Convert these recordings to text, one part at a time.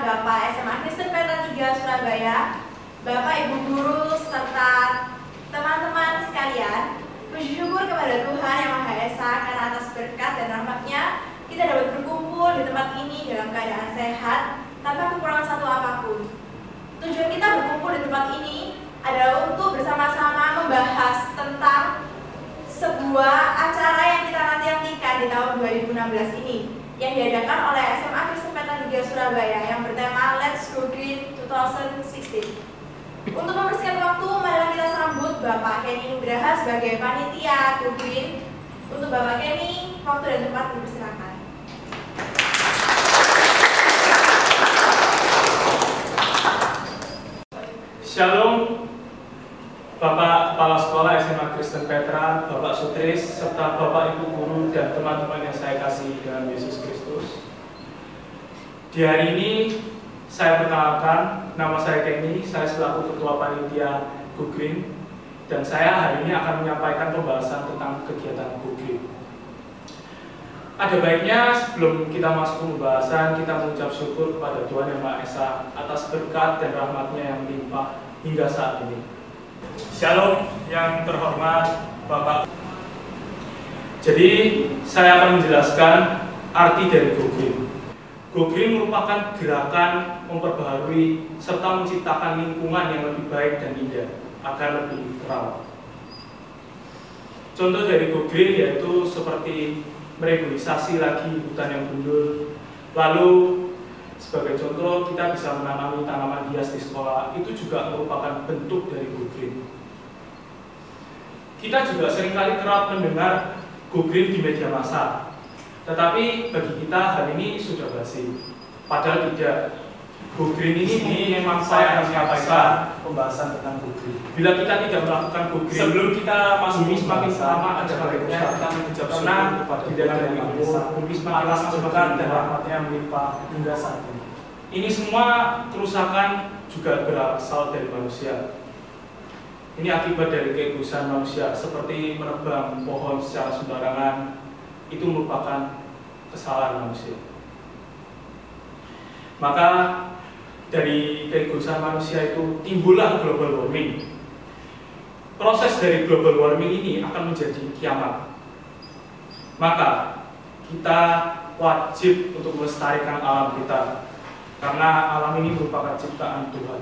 Bapak SMA Kristen Petra 3 Surabaya, Bapak Ibu Guru, serta teman-teman sekalian. Puji syukur kepada Tuhan Yang Maha Esa karena atas berkat dan rahmatnya kita dapat berkumpul di tempat ini dalam keadaan sehat tanpa kekurangan satu apa pun. Tujuan kita berkumpul di tempat ini adalah untuk bersama-sama membahas tentang sebuah acara yang kita nanti-nantikan di tahun 2016 ini yang diadakan oleh SMA Kristen 3 Surabaya yang bertema Let's Go Green 2016. Untuk membersihkan waktu, marilah kita sambut Bapak Kenny Nugraha sebagai panitia Go Green. Untuk Bapak Kenny, waktu dan tempat dipersilakan. Shalom Bapak Kepala Sekolah SMA Kristen Petra, Bapak Sutris, serta Bapak Ibu Guru dan teman-teman yang saya kasih dalam Yesus Kristus. Di hari ini saya perkenalkan, nama saya Kenny, saya selaku Ketua Panitia Gugrin dan saya hari ini akan menyampaikan pembahasan tentang kegiatan Gugrin. Ada baiknya sebelum kita masuk ke pembahasan, kita mengucap syukur kepada Tuhan Yang Maha Esa atas berkat dan rahmatnya yang melimpah hingga saat ini. Shalom yang terhormat Bapak. Jadi saya akan menjelaskan arti dari Go Green merupakan gerakan memperbaharui serta menciptakan lingkungan yang lebih baik dan indah agar lebih terawat. Contoh dari Go Green yaitu seperti mereboisasi lagi hutan yang gundul. Lalu sebagai contoh kita bisa menanami tanaman hias di sekolah itu juga merupakan bentuk dari Go Green. Kita juga sering kali kerap mendengar Go Green di media massa, tetapi bagi kita hal ini sudah basi. Padahal tidak. Go Green ini, ini memang saya harus menyampaikan pembahasan tentang Go Green. Bila kita tidak melakukan Go Green, sebelum kita masuk Ini semakin lama ada baiknya kita mengucap Karena di dalam Maha Bumi semakin lama semakin dan rahmatnya melimpah hingga saat ini. Ini semua kerusakan juga berasal dari manusia. Ini akibat dari keegoisan manusia, seperti menebang pohon secara sembarangan, itu merupakan kesalahan manusia. Maka dari keegoisan manusia itu timbullah global warming. Proses dari global warming ini akan menjadi kiamat. Maka kita wajib untuk melestarikan alam kita karena alam ini merupakan ciptaan Tuhan.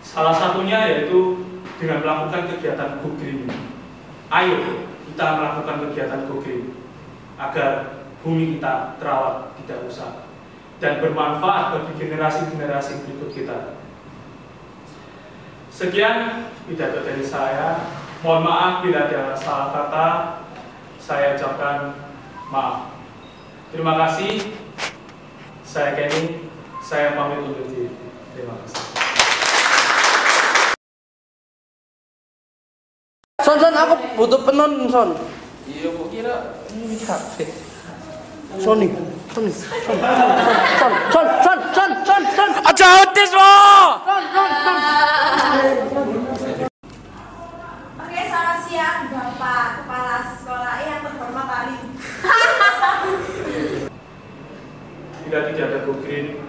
Salah satunya yaitu dengan melakukan kegiatan go green. Ayo kita melakukan kegiatan go green agar bumi kita terawat, tidak rusak dan bermanfaat bagi generasi-generasi berikut kita. Sekian pidato dari saya. Mohon maaf bila ada salah kata. Saya ucapkan maaf. Terima kasih. Saya Kenny. Saya pamit undur diri. Terima kasih. Son, son, aku butuh penon, son. Iya, kok kira ini kafe. Sony, Sony, son, son, son, son, son, son, son, Aja autis lo. son, son, son. Oke, selamat siang Bapak Kepala Sekolah yang terhormat Ali. Bila tidak ada green,